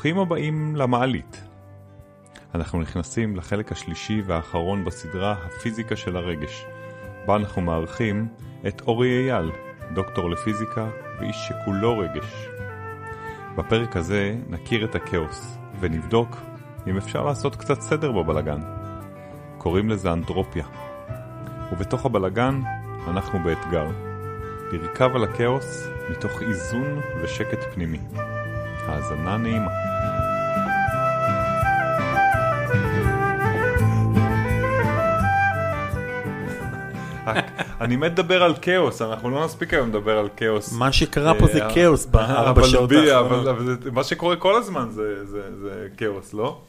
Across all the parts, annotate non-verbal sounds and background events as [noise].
ברוכים הבאים למעלית. אנחנו נכנסים לחלק השלישי והאחרון בסדרה הפיזיקה של הרגש, בה אנחנו מארחים את אורי אייל, דוקטור לפיזיקה ואיש שכולו רגש. בפרק הזה נכיר את הכאוס ונבדוק אם אפשר לעשות קצת סדר בבלגן. קוראים לזה אנתרופיה. ובתוך הבלגן אנחנו באתגר. לרכב על הכאוס מתוך איזון ושקט פנימי. האזנה נעימה. אני מת לדבר על כאוס, אנחנו לא נספיק היום לדבר על כאוס. מה שקרה פה זה אה, כאוס בארבע שעות האחרונות. אבל מה שקורה כל הזמן זה כאוס, לא?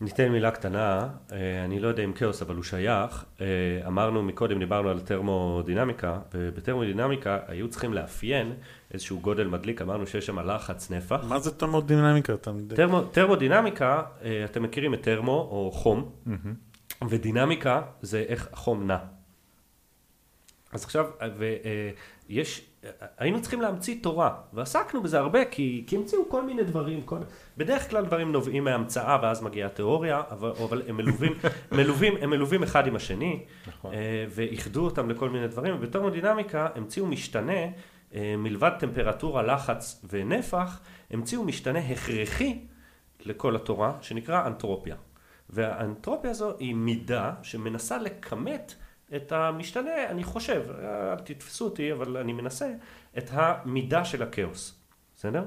ניתן מילה קטנה, אה, אני לא יודע אם כאוס אבל הוא שייך, אה, אמרנו מקודם, דיברנו על תרמודינמיקה, ובתרמודינמיקה היו צריכים לאפיין איזשהו גודל מדליק, אמרנו שיש שם לחץ נפח. מה זה תרמודינמיקה? תרמו, תרמודינמיקיה, אה, אתם מכירים את תרמו או חום, ודינמיקה זה איך החום נע. אז עכשיו, ויש, היינו צריכים להמציא תורה, ועסקנו בזה הרבה, כי, כי המציאו כל מיני דברים, כל, בדרך כלל דברים נובעים מהמצאה, ואז מגיעה תיאוריה, אבל, אבל הם מלווים, [laughs] מלווים, הם מלווים אחד עם השני, נכון. אה, ואיחדו אותם לכל מיני דברים, ובתרמודינמיקה המציאו משתנה, אה, מלבד טמפרטורה, לחץ ונפח, המציאו משתנה הכרחי לכל התורה, שנקרא אנטרופיה. והאנטרופיה הזו היא מידה שמנסה לכמת את המשתנה, אני חושב, אל תתפסו אותי, אבל אני מנסה, את המידה של הכאוס, בסדר?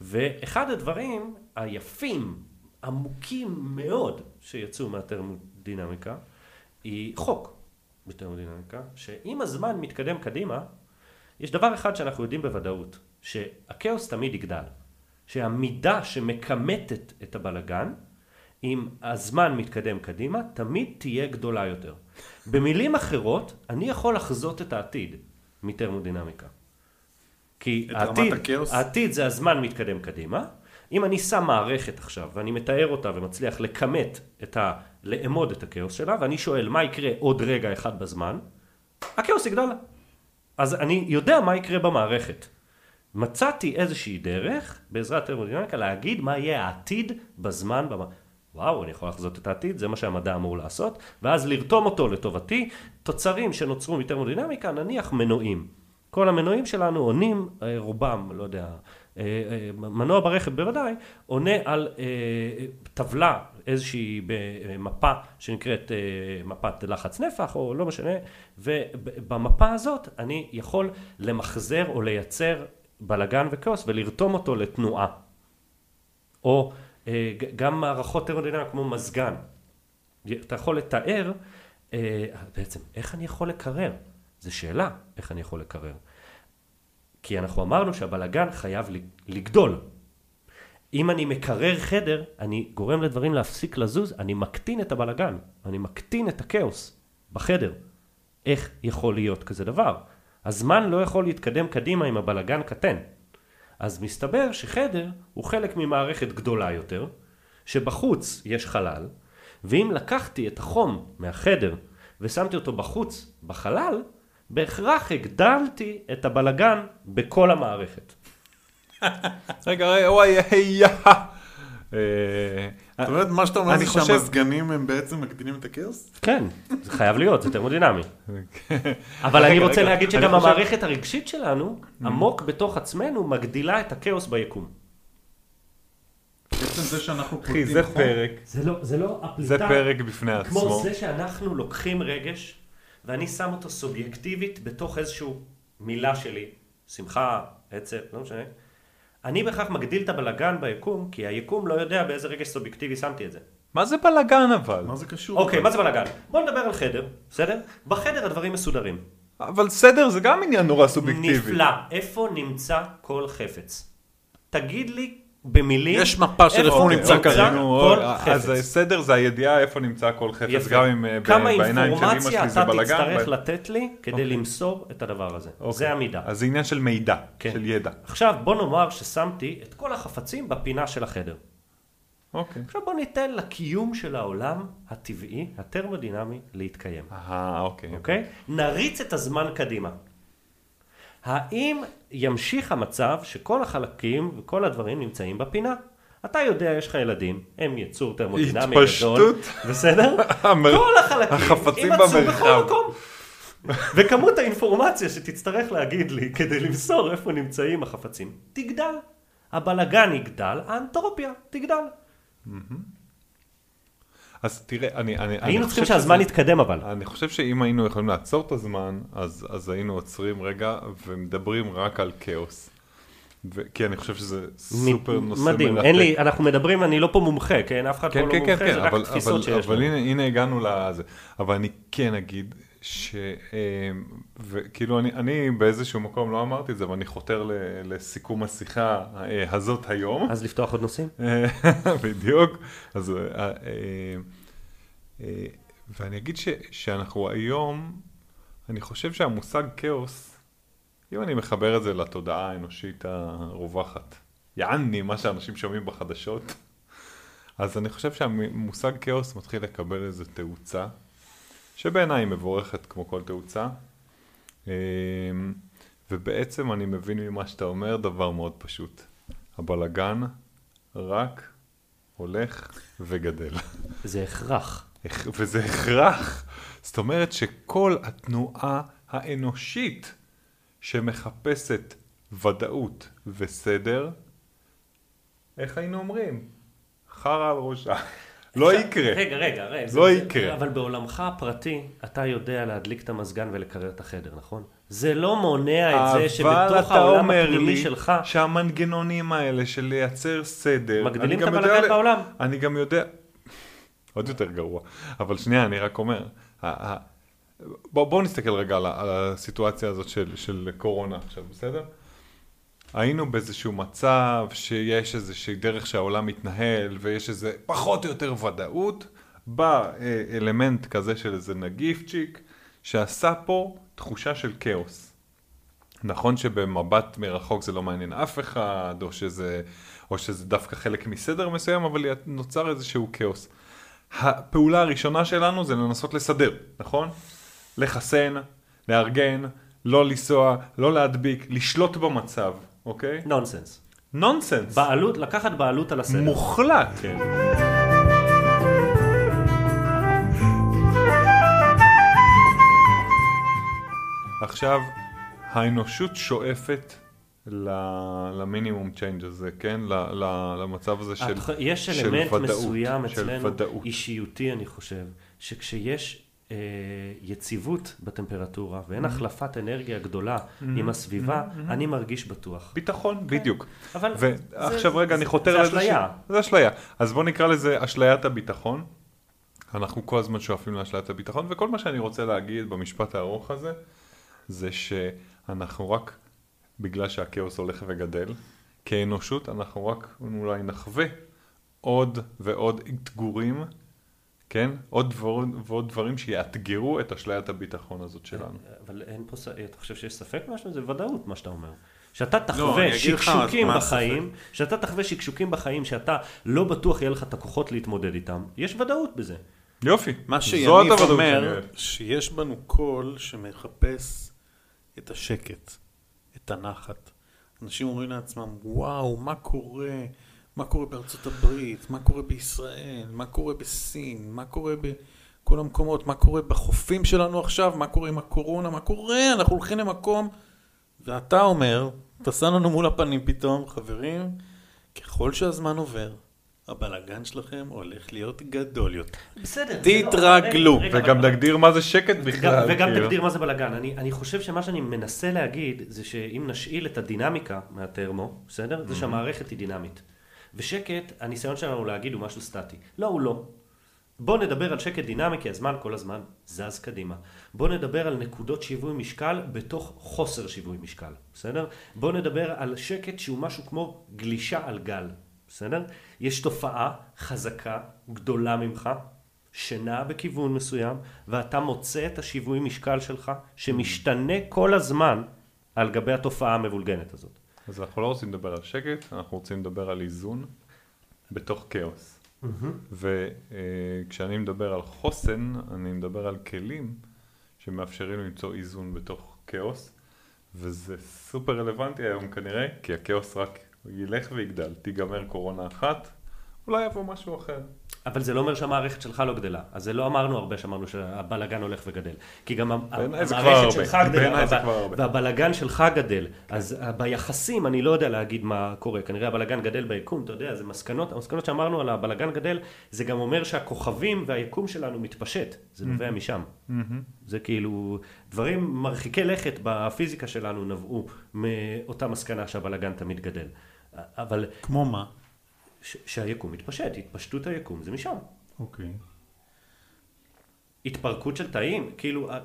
ואחד הדברים היפים, עמוקים מאוד, שיצאו מהתרמודינמיקה, היא חוק בתרמודינמיקה, שעם הזמן מתקדם קדימה, יש דבר אחד שאנחנו יודעים בוודאות, שהכאוס תמיד יגדל. שהמידה שמכמתת את הבלגן, אם הזמן מתקדם קדימה, תמיד תהיה גדולה יותר. במילים אחרות, אני יכול לחזות את העתיד מתרמודינמיקה. כי העתיד? העתיד זה הזמן מתקדם קדימה. אם אני שם מערכת עכשיו, ואני מתאר אותה ומצליח לכמת את ה... לאמוד את הכאוס שלה, ואני שואל מה יקרה עוד רגע אחד בזמן, הכאוס יגדל. אז אני יודע מה יקרה במערכת. מצאתי איזושהי דרך, בעזרת טרמודינמיקה, להגיד מה יהיה העתיד בזמן. במ... וואו, אני יכול לחזות את העתיד, זה מה שהמדע אמור לעשות, ואז לרתום אותו לטובתי. תוצרים שנוצרו מטרמודינמיקה, נניח מנועים. כל המנועים שלנו עונים, אה, רובם, לא יודע, אה, אה, מנוע ברכב בוודאי, עונה על טבלה, איזושהי במפה שנקראת מפת לחץ נפח, או לא משנה, ובמפה הזאת אני יכול למחזר או לייצר בלגן וכאוס ולרתום אותו לתנועה. או גם מערכות טרמודינמיות כמו מזגן. אתה יכול לתאר אה, בעצם איך אני יכול לקרר. זו שאלה, איך אני יכול לקרר. כי אנחנו אמרנו שהבלגן חייב לגדול. אם אני מקרר חדר, אני גורם לדברים להפסיק לזוז, אני מקטין את הבלגן, אני מקטין את הכאוס בחדר. איך יכול להיות כזה דבר? הזמן לא יכול להתקדם קדימה אם הבלגן קטן. אז מסתבר שחדר הוא חלק ממערכת גדולה יותר, שבחוץ יש חלל, ואם לקחתי את החום מהחדר ושמתי אותו בחוץ, בחלל, בהכרח הגדלתי את הבלגן בכל המערכת. [laughs] רגע, רגע, וואי, היי, יא. אה, זאת אומרת, מה שאתה אומר אני זה חושב- שהמזגנים הם בעצם מקטינים את הכאוס? כן, זה חייב להיות, זה תרמודינמי. אבל אני רוצה להגיד שגם המערכת הרגשית שלנו, עמוק בתוך עצמנו, מגדילה את הכאוס ביקום. בעצם זה שאנחנו אחי, פולטים זה חום, פרק, זה לא, זה לא הפליטה. זה פרק בפני כמו עצמו. זה שאנחנו לוקחים רגש, ואני שם אותו סובייקטיבית בתוך איזושהי מילה שלי, שמחה, עצב, לא משנה. אני בהכרח מגדיל את הבלגן ביקום, כי היקום לא יודע באיזה רגש סובייקטיבי שמתי את זה. מה זה בלאגן אבל? מה זה קשור? אוקיי, מה זה בלגן? בוא נדבר על חדר, בסדר? בחדר הדברים מסודרים. אבל סדר זה גם עניין נורא סובייקטיבי. נפלא. איפה נמצא כל חפץ? תגיד לי במילים... יש מפה של איפה הוא אוקיי, נמצא אוקיי, כרגע. כל אז חפץ. סדר זה הידיעה איפה נמצא כל חפץ. גם אם אה, כמה בעיניים של אמא אינפורמציה שלי זה אתה בלאגן. תצטרך ב- לתת לי כדי אוקיי. למסור את הדבר הזה. אוקיי. זה המידה. אז זה עניין של מידע, כן. של ידע. עכשיו בוא נאמר ששמתי את כל החפצים בפינה של החדר. אוקיי. עכשיו בוא ניתן לקיום של העולם הטבעי, הטרמודינמי, להתקיים. אה, אוקיי. אוקיי? נריץ את הזמן קדימה. האם ימשיך המצב שכל החלקים וכל הדברים נמצאים בפינה? אתה יודע, יש לך ילדים, הם יצור טרמודינמי התפשטות. גדול, בסדר? [laughs] המר- כל החלקים החפצים יימצאו במרחב. בכל מקום. וכמות האינפורמציה שתצטרך להגיד לי כדי למסור איפה נמצאים החפצים, תגדל. הבלגן יגדל, האנטרופיה תגדל. אז תראה, אני... אני היינו צריכים שהזמן שזה- יתקדם אבל. אני חושב שאם היינו יכולים לעצור את הזמן, אז, אז היינו עוצרים רגע ומדברים רק על כאוס. ו- כי אני חושב שזה סופר נושא מדהים, מרתק. אין לי, אנחנו מדברים, אני לא פה מומחה, כן? אף אחד פה כן, לא כן, מומחה, כן, כן, זה רק אבל, תפיסות אבל, שיש אבל לנו. הנה, הנה הגענו לזה. אבל אני כן אגיד ש... אה, וכאילו אני, אני באיזשהו מקום לא אמרתי את זה, אבל אני חותר ל, לסיכום השיחה אה, הזאת היום. אז לפתוח עוד נושאים? [laughs] בדיוק. אז, אה, אה, ואני אגיד ש, שאנחנו היום, אני חושב שהמושג כאוס, אם אני מחבר את זה לתודעה האנושית הרווחת, יעני, מה שאנשים שומעים בחדשות, אז אני חושב שהמושג כאוס מתחיל לקבל איזו תאוצה, שבעיניי היא מבורכת כמו כל תאוצה. אה, ובעצם אני מבין ממה שאתה אומר דבר מאוד פשוט. הבלגן רק הולך וגדל. זה הכרח. הכ- וזה הכרח. זאת אומרת שכל התנועה האנושית שמחפשת ודאות וסדר, איך היינו אומרים? חרא על ראשה. לא יקרה. רגע, רגע, רגע. לא זה- יקרה. אבל בעולמך הפרטי, אתה יודע להדליק את המזגן ולקרר את החדר, נכון? זה לא מונע את זה אבל שבתוך אתה העולם אומר הפנימי לי שלך, שהמנגנונים האלה של לייצר סדר, מגדילים את הבלגן יודע- בעולם. אני גם יודע, עוד יותר גרוע, אבל שנייה, אני רק אומר, ה- בוא, נסתכל רגע על הסיטואציה הזאת של, של קורונה עכשיו, בסדר? היינו באיזשהו מצב שיש איזושהי דרך שהעולם מתנהל ויש איזה פחות או יותר ודאות, בא אה, אלמנט כזה של איזה נגיפצ'יק שעשה פה תחושה של כאוס. נכון שבמבט מרחוק זה לא מעניין אף אחד, או שזה, או שזה דווקא חלק מסדר מסוים, אבל נוצר איזשהו כאוס. הפעולה הראשונה שלנו זה לנסות לסדר, נכון? לחסן, לארגן, לא לנסוע, לא להדביק, לשלוט במצב, אוקיי? נונסנס. נונסנס. בעלות, לקחת בעלות על הסדר. מוחלט. כן. עכשיו, האנושות שואפת למינימום צ'יינג' הזה, כן? למצב הזה של, את- יש של אלמנט ודאות, מסוים אצלנו, ודאות. אישיותי אני חושב, שכשיש יציבות בטמפרטורה ואין החלפת אנרגיה גדולה עם הסביבה, אני מרגיש בטוח. ביטחון, בדיוק. אבל ועכשיו זה- רגע, אני זה- חותר זה לאיזושהי- אשליה. זה אשליה. אז בוא נקרא לזה אשליית הביטחון. אנחנו כל הזמן שואפים לאשליית הביטחון, וכל מה שאני רוצה להגיד במשפט הארוך הזה, זה שאנחנו רק, בגלל שהכאוס הולך וגדל, כאנושות אנחנו רק אולי נחווה עוד ועוד אתגורים, כן? עוד דברים, ועוד דברים שיאתגרו את אשליית הביטחון הזאת שלנו. אבל אין פה, ס- אתה חושב שיש ספק משהו? זה ודאות מה שאתה אומר. שאתה אני תחווה לך שקשוקים בחיים, שאתה תחווה שקשוקים בחיים, שאתה לא בטוח יהיה לך את הכוחות להתמודד איתם, יש ודאות בזה. יופי. מה שיניב אומר, אוהב. שיש בנו קול שמחפש את השקט, את הנחת. אנשים אומרים לעצמם, וואו, מה קורה? מה קורה בארצות הברית? מה קורה בישראל? מה קורה בסין? מה קורה בכל המקומות? מה קורה בחופים שלנו עכשיו? מה קורה עם הקורונה? מה קורה? אנחנו הולכים למקום... ואתה אומר, אתה שם לנו מול הפנים פתאום, חברים, ככל שהזמן עובר, הבלגן שלכם הולך להיות גדול יותר. בסדר. תתרגלו. וגם נגדיר מה זה שקט בכלל. וגם כאילו. תגדיר מה זה בלאגן. אני, אני חושב שמה שאני מנסה להגיד זה שאם נשאיל את הדינמיקה מהטרמו, בסדר? זה שהמערכת היא דינמית. ושקט, הניסיון שלנו להגיד הוא משהו סטטי. לא, הוא לא. בואו נדבר על שקט דינמי, כי הזמן כל הזמן זז קדימה. בואו נדבר על נקודות שיווי משקל בתוך חוסר שיווי משקל, בסדר? בואו נדבר על שקט שהוא משהו כמו גלישה על גל, בסדר? יש תופעה חזקה, גדולה ממך, שנעה בכיוון מסוים, ואתה מוצא את השיווי משקל שלך, שמשתנה כל הזמן על גבי התופעה המבולגנת הזאת. אז אנחנו לא רוצים לדבר על שקט, אנחנו רוצים לדבר על איזון בתוך כאוס. וכשאני מדבר על חוסן, אני מדבר על כלים שמאפשרים למצוא איזון בתוך כאוס, וזה סופר רלוונטי היום כנראה, כי הכאוס רק ילך ויגדל. תיגמר קורונה אחת, אולי יבוא משהו אחר. אבל זה לא אומר שהמערכת שלך לא גדלה. אז זה לא אמרנו הרבה שאמרנו שהבלגן הולך וגדל. כי גם המערכת הרבה. שלך גדלה. והבלגן שלך גדל. אז ביחסים אני לא יודע להגיד מה קורה. כנראה הבלגן גדל ביקום, אתה יודע, זה מסקנות, המסקנות שאמרנו על הבלגן גדל, זה גם אומר שהכוכבים והיקום שלנו מתפשט. זה נובע משם. זה כאילו, דברים מרחיקי לכת בפיזיקה שלנו נבעו מאותה מסקנה שהבלגן תמיד גדל. אבל כמו מה? ש- שהיקום מתפשט, התפשטות היקום זה משם. אוקיי. התפרקות של תאים, כאילו, אה,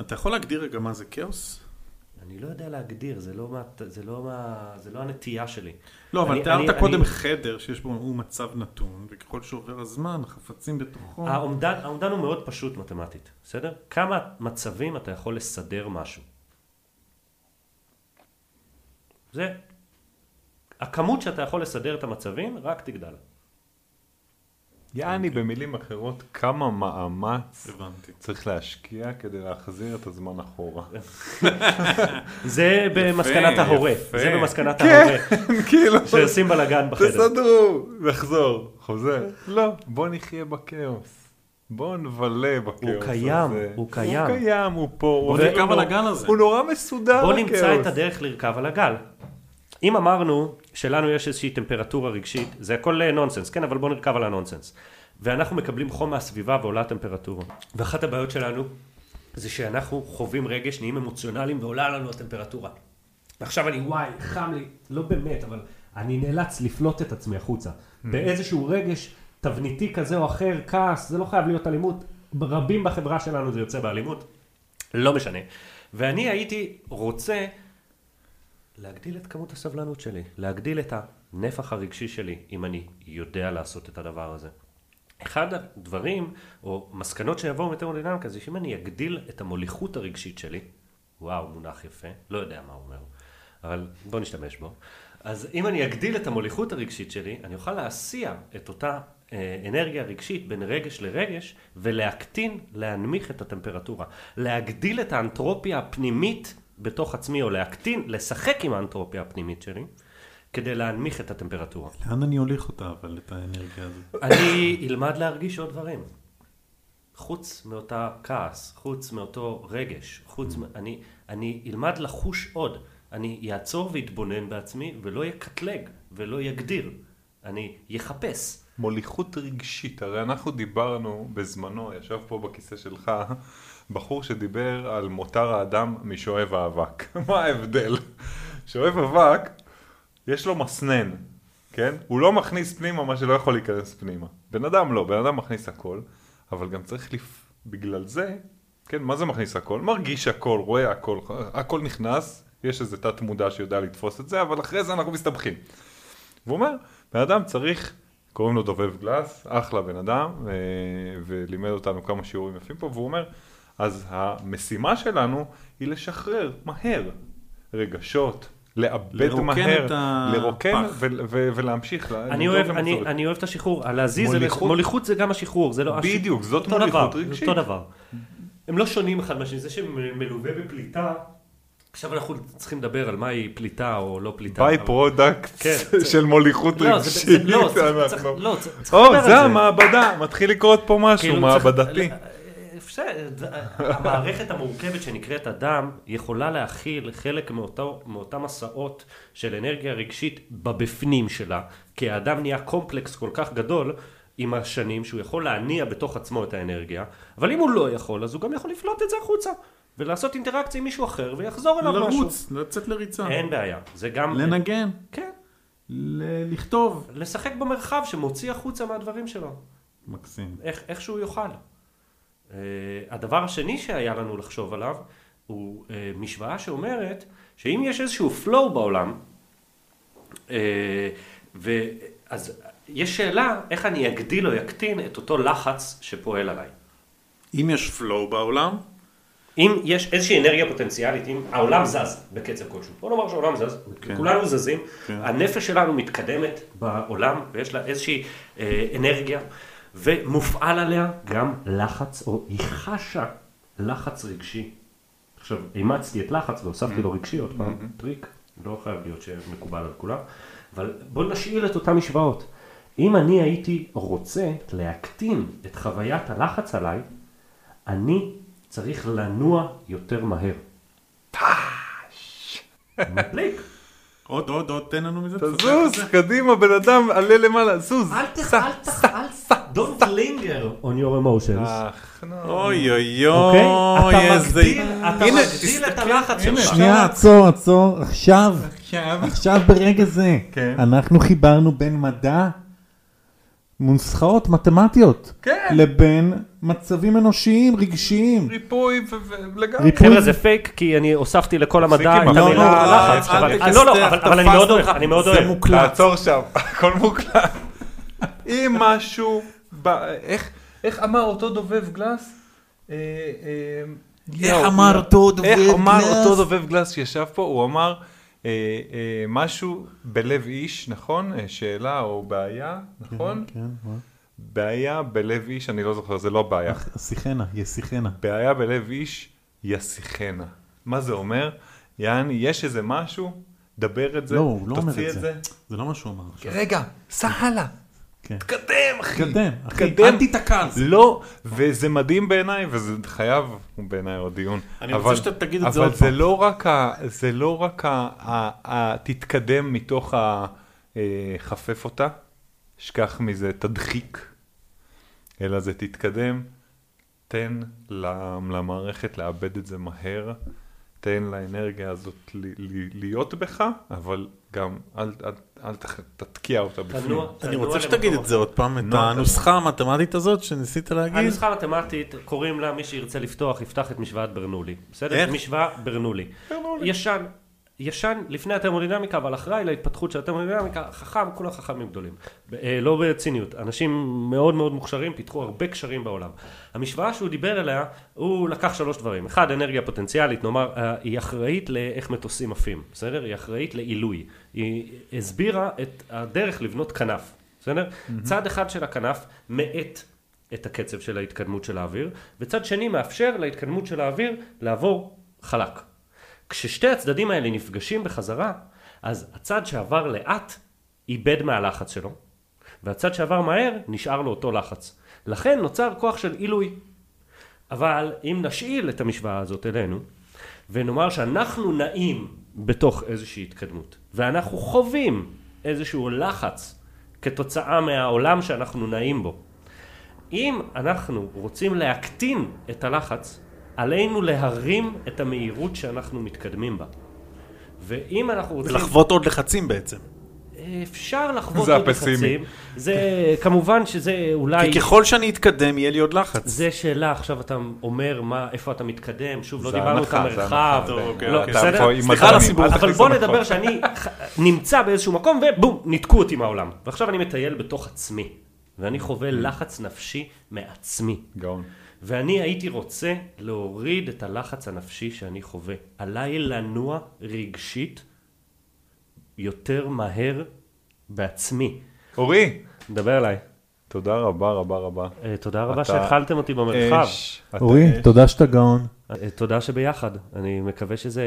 אתה יכול להגדיר רגע מה זה כאוס? אני לא יודע להגדיר, זה לא, מה, זה לא, מה, זה לא הנטייה שלי. לא, אבל תיארת קודם אני- חדר שיש בו הוא מצב נתון, וככל שעובר הזמן, החפצים בתוכו... האומדן, האומדן הוא מאוד פשוט מתמטית, בסדר? כמה מצבים אתה יכול לסדר משהו. זה, הכמות שאתה יכול לסדר את המצבים, רק תגדל. יעני, במילים אחרות, כמה מאמץ הבנתי. צריך להשקיע כדי להחזיר את הזמן אחורה. [laughs] זה במסקנת ההורה. זה במסקנת כן, ההורה, [laughs] כאילו, שעושים בלאגן בחדר. תסדרו, נחזור, חוזר. לא, בוא נחיה בכאוס. בוא נבלה בכאוס הזה. הוא קיים, הוא קיים. הוא קיים, הוא פה. הוא בוא נרכב לא- על הגל הזה. הוא נורא מסודר, בוא הכאוס. נמצא את הדרך לרכב על הגל. אם אמרנו שלנו יש איזושהי טמפרטורה רגשית, זה הכל אה, נונסנס, כן, אבל בוא נרכב על הנונסנס. ואנחנו מקבלים חום מהסביבה ועולה הטמפרטורה. ואחת הבעיות שלנו זה שאנחנו חווים רגש, נהיים אמוציונליים ועולה לנו הטמפרטורה. ועכשיו אני, וואי, חם לי, לא באמת, אבל אני נאלץ לפלוט את עצמי החוצה. באיזשהו רגש תבניתי כזה או אחר, כעס, זה לא חייב להיות אלימות. רבים בחברה שלנו זה יוצא באלימות. לא משנה. ואני הייתי רוצה להגדיל את כמות הסבלנות שלי, להגדיל את הנפח הרגשי שלי, אם אני יודע לעשות את הדבר הזה. אחד הדברים, או מסקנות שיבואו מטרמודינמיקה, זה שאם אני אגדיל את המוליכות הרגשית שלי, וואו, מונח יפה, לא יודע מה הוא אומר, אבל בוא נשתמש בו. אז אם אני אגדיל את המוליכות הרגשית שלי, אני אוכל להסיע את אותה אה, אנרגיה רגשית בין רגש לרגש, ולהקטין, להנמיך את הטמפרטורה. להגדיל את האנטרופיה הפנימית בתוך עצמי, או להקטין, לשחק עם האנטרופיה הפנימית שלי, כדי להנמיך את הטמפרטורה. לאן אני הוליך אותה, אבל, את האנרגיה הזאת? אני אלמד להרגיש עוד דברים. חוץ מאותה כעס, חוץ מאותו רגש, חוץ מ... אני, אני אלמד לחוש עוד. אני אעצור ואתבונן בעצמי, ולא יקטלג, ולא יגדיר. אני יחפש. מוליכות רגשית, הרי אנחנו דיברנו בזמנו, ישב פה בכיסא שלך, בחור שדיבר על מותר האדם משואב האבק. [laughs] מה ההבדל? שואב אבק, יש לו מסנן, כן? הוא לא מכניס פנימה מה שלא יכול להיכנס פנימה. בן אדם לא, בן אדם מכניס הכל, אבל גם צריך לפ... בגלל זה, כן, מה זה מכניס הכל? מרגיש הכל, רואה הכל, הכל נכנס, יש איזה תת מודע שיודע לתפוס את זה, אבל אחרי זה אנחנו מסתבכים. והוא אומר, בן אדם צריך, קוראים לו דובב גלס, אחלה בן אדם, ו- ולימד אותנו כמה שיעורים יפים פה, והוא אומר, אז המשימה שלנו היא לשחרר מהר רגשות, לאבד לרוקן מהר, את הפח. לרוקן ו- ו- ולהמשיך. אני אוהב, אני. אני אוהב את השחרור, להזיז, מוליכות- מוליכות, מוליכות זה גם השחרור, זה לא... הש- בדיוק, זאת אותו מוליכות דבר, רגשית. אותו דבר. הם לא שונים אחד מהשני, זה שמלווה בפליטה, עכשיו אנחנו צריכים לדבר על מהי פליטה או לא פליטה. by-product כן, [laughs] של מוליכות לא, זה- זה- רגשית. לא, צריך- לדבר על זה המעבדה, מתחיל לקרות פה משהו כאילו מעבדתי. אפשר, המערכת המורכבת שנקראת אדם יכולה להכיל חלק מאותם מסעות של אנרגיה רגשית בבפנים שלה, כי האדם נהיה קומפלקס כל כך גדול עם השנים שהוא יכול להניע בתוך עצמו את האנרגיה, אבל אם הוא לא יכול אז הוא גם יכול לפלוט את זה החוצה ולעשות אינטראקציה עם מישהו אחר ויחזור אליו משהו. לרוץ, לצאת לריצה. אין בעיה, זה גם... לנגן, כן, ל- לכתוב. לשחק במרחב שמוציא החוצה מהדברים שלו. מקסים. איך, איך שהוא יוכל. Uh, הדבר השני שהיה לנו לחשוב עליו הוא uh, משוואה שאומרת שאם יש איזשהו flow בעולם, uh, אז יש שאלה איך אני אגדיל או יקטין את אותו לחץ שפועל עליי. אם יש flow בעולם, אם יש איזושהי אנרגיה פוטנציאלית, אם העולם זז בקצב כלשהו, בוא נאמר שהעולם זז, כן. כולנו זזים, כן. הנפש שלנו מתקדמת בעולם ויש לה איזושהי אה, אנרגיה ומופעל עליה גם לחץ, או היא חשה לחץ רגשי. עכשיו, אימצתי את לחץ והוספתי לו רגשי, עוד פעם, טריק, לא חייב להיות שמקובל על כולם, אבל בוא נשאיר את אותן משוואות. אם אני הייתי רוצה להקטין את חוויית הלחץ עליי, אני צריך לנוע יותר מהר. מדליק. עוד, עוד, עוד, תן לנו מזה. תזוז, קדימה, בן אדם, עלה למעלה, זוז. אל תח... אל תח... אל תח... Don't linger on your emotions. אך, נו. אוי אוי אוקיי? אוי, אתה איזה... אתה מגדיל את הלחץ שלך. שנייה, עצור, עצור, עכשיו, עכשיו. עכשיו ברגע זה, כן. אנחנו חיברנו בין מדע, נוסחאות מתמטיות, כן. לבין מצבים אנושיים, רגשיים. ריפוי ולגמרי. ריפוי. חבר'ה זה פייק כי אני הוספתי לכל המדע את לא, המילה לא, לחץ. אל אבל- תכסתח, לא, לא, אבל- אני מאוד אוהב. אני מאוד זה אוהב. מוקלט. לעצור שם, [laughs] הכל מוקלט. אם משהו, איך- אמר אותו דובב גלס? אה, אה, איך אמר. אותו דובב איך אמר? אותו דובב גלס שישב פה? הוא אמר משהו בלב איש, נכון? אה, שאלה או בעיה, נכון? כן, מה? בעיה בלב איש, אני לא זוכר, זה לא בעיה. שיחנה, ישיחנה. בעיה בלב איש, ישיחנה. מה זה אומר? יעני, יש איזה משהו, דבר את זה, לא, הוא לא אומר את זה. זה לא מה שהוא אמר. רגע, סע הלאה. כן. תקדם, אחי. תקדם, אחי, תקדם. אל תיתקע על [laughs] זה. לא, וזה מדהים בעיניי, וזה חייב בעיניי עוד דיון. אני רוצה אבל- שאתה תגיד את זה אבל עוד זה פעם. לא רק ה... זה לא רק ה... ה- ה- תתקדם מתוך ה... אה, חפף אותה, שכח מזה תדחיק, אלא זה תתקדם, תן ל- למערכת לאבד את זה מהר, תן לאנרגיה הזאת ל- ל- להיות בך, אבל גם אל, אל, אל תח- תתקיע אותה בפנים. תנוע, אני רוצה שתגיד את זה עוד פעם, את נו, הנוסחה המתמטית הזאת שניסית להגיד. הנוסחה המתמטית, קוראים לה, מי שירצה לפתוח, יפתח את משוואת ברנולי. בסדר? איך? משוואה ברנולי. ישן, ישן לפני התרמודינמיקה, אבל אחראי להתפתחות של התרמודינמיקה, חכם, כולם חכמים גדולים. אה, לא בציניות. אנשים מאוד מאוד מוכשרים, פיתחו הרבה קשרים בעולם. המשוואה שהוא דיבר עליה, הוא לקח שלוש דברים. אחד, אנרגיה פוטנציאלית, נאמר, אה, היא אחראית לאיך מטוסים עפים, בסדר? היא אחראית לעילוי. היא הסבירה את הדרך לבנות כנף, בסדר? צד אחד של הכנף מאט את הקצב של ההתקדמות של האוויר, וצד שני מאפשר להתקדמות של האוויר לעבור חלק. כששתי הצדדים האלה נפגשים בחזרה, אז הצד שעבר לאט איבד מהלחץ שלו, והצד שעבר מהר נשאר לו אותו לחץ. לכן נוצר כוח של עילוי. אבל אם נשאיל את המשוואה הזאת אלינו, ונאמר שאנחנו נעים בתוך איזושהי התקדמות, ואנחנו חווים איזשהו לחץ כתוצאה מהעולם שאנחנו נעים בו, אם אנחנו רוצים להקטין את הלחץ, עלינו להרים את המהירות שאנחנו מתקדמים בה. ואם אנחנו רוצים... ולחוות עוד לחצים בעצם. אפשר לחוות עוד הפסימי. לחצים. זה כמובן שזה אולי... כי ככל שאני אתקדם יהיה לי עוד לחץ. זה שאלה, עכשיו אתה אומר מה, איפה אתה מתקדם, שוב, לא דיברנו את המרחב, לא, אוקיי. בסדר? עם סליחה על הסיבוב. אל אבל בוא. נדבר שאני ח- נמצא באיזשהו מקום ובום, ניתקו אותי מהעולם. ועכשיו אני מטייל בתוך עצמי, ואני חווה לחץ נפשי מעצמי. גאון. ואני הייתי רוצה להוריד את הלחץ הנפשי שאני חווה. עליי לנוע רגשית יותר מהר בעצמי. אורי, דבר אליי. תודה רבה רבה רבה. אה, תודה רבה שהכלתם אותי במרחב. אורי. תודה שאתה גאון. אה, תודה שביחד. אני מקווה שזה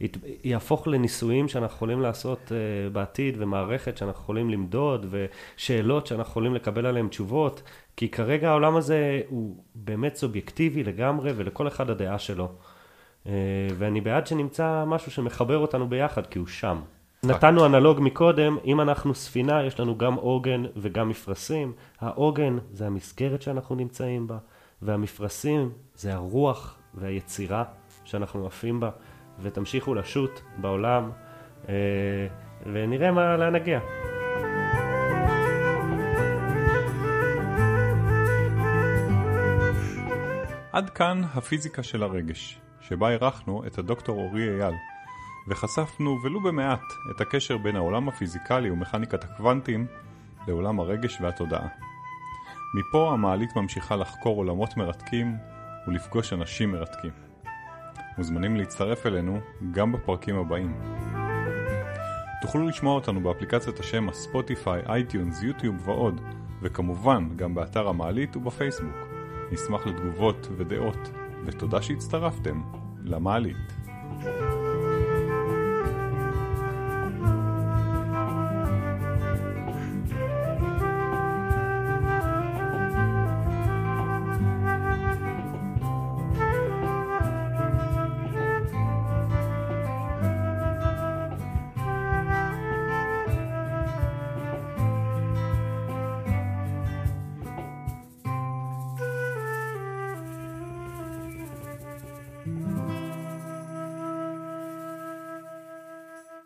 ית- יהפוך לניסויים שאנחנו יכולים לעשות אה, בעתיד, ומערכת שאנחנו יכולים למדוד, ושאלות שאנחנו יכולים לקבל עליהן תשובות, כי כרגע העולם הזה הוא באמת סובייקטיבי לגמרי, ולכל אחד הדעה שלו. אה, ואני בעד שנמצא משהו שמחבר אותנו ביחד, כי הוא שם. נתנו אנלוג מקודם, אם אנחנו ספינה, יש לנו גם עוגן וגם מפרשים. העוגן זה המסגרת שאנחנו נמצאים בה, והמפרשים זה הרוח והיצירה שאנחנו עפים בה, ותמשיכו לשוט בעולם, אה, ונראה מה, לאן נגיע. עד כאן הפיזיקה של הרגש, שבה אירחנו את הדוקטור אורי אייל, וחשפנו ולו במעט את הקשר בין העולם הפיזיקלי ומכניקת הקוונטים לעולם הרגש והתודעה. מפה המעלית ממשיכה לחקור עולמות מרתקים ולפגוש אנשים מרתקים. מוזמנים להצטרף אלינו גם בפרקים הבאים. תוכלו לשמוע אותנו באפליקציית השמע Spotify, iTunes, יוטיוב ועוד, וכמובן גם באתר המעלית ובפייסבוק. נשמח לתגובות ודעות, ותודה שהצטרפתם למעלית.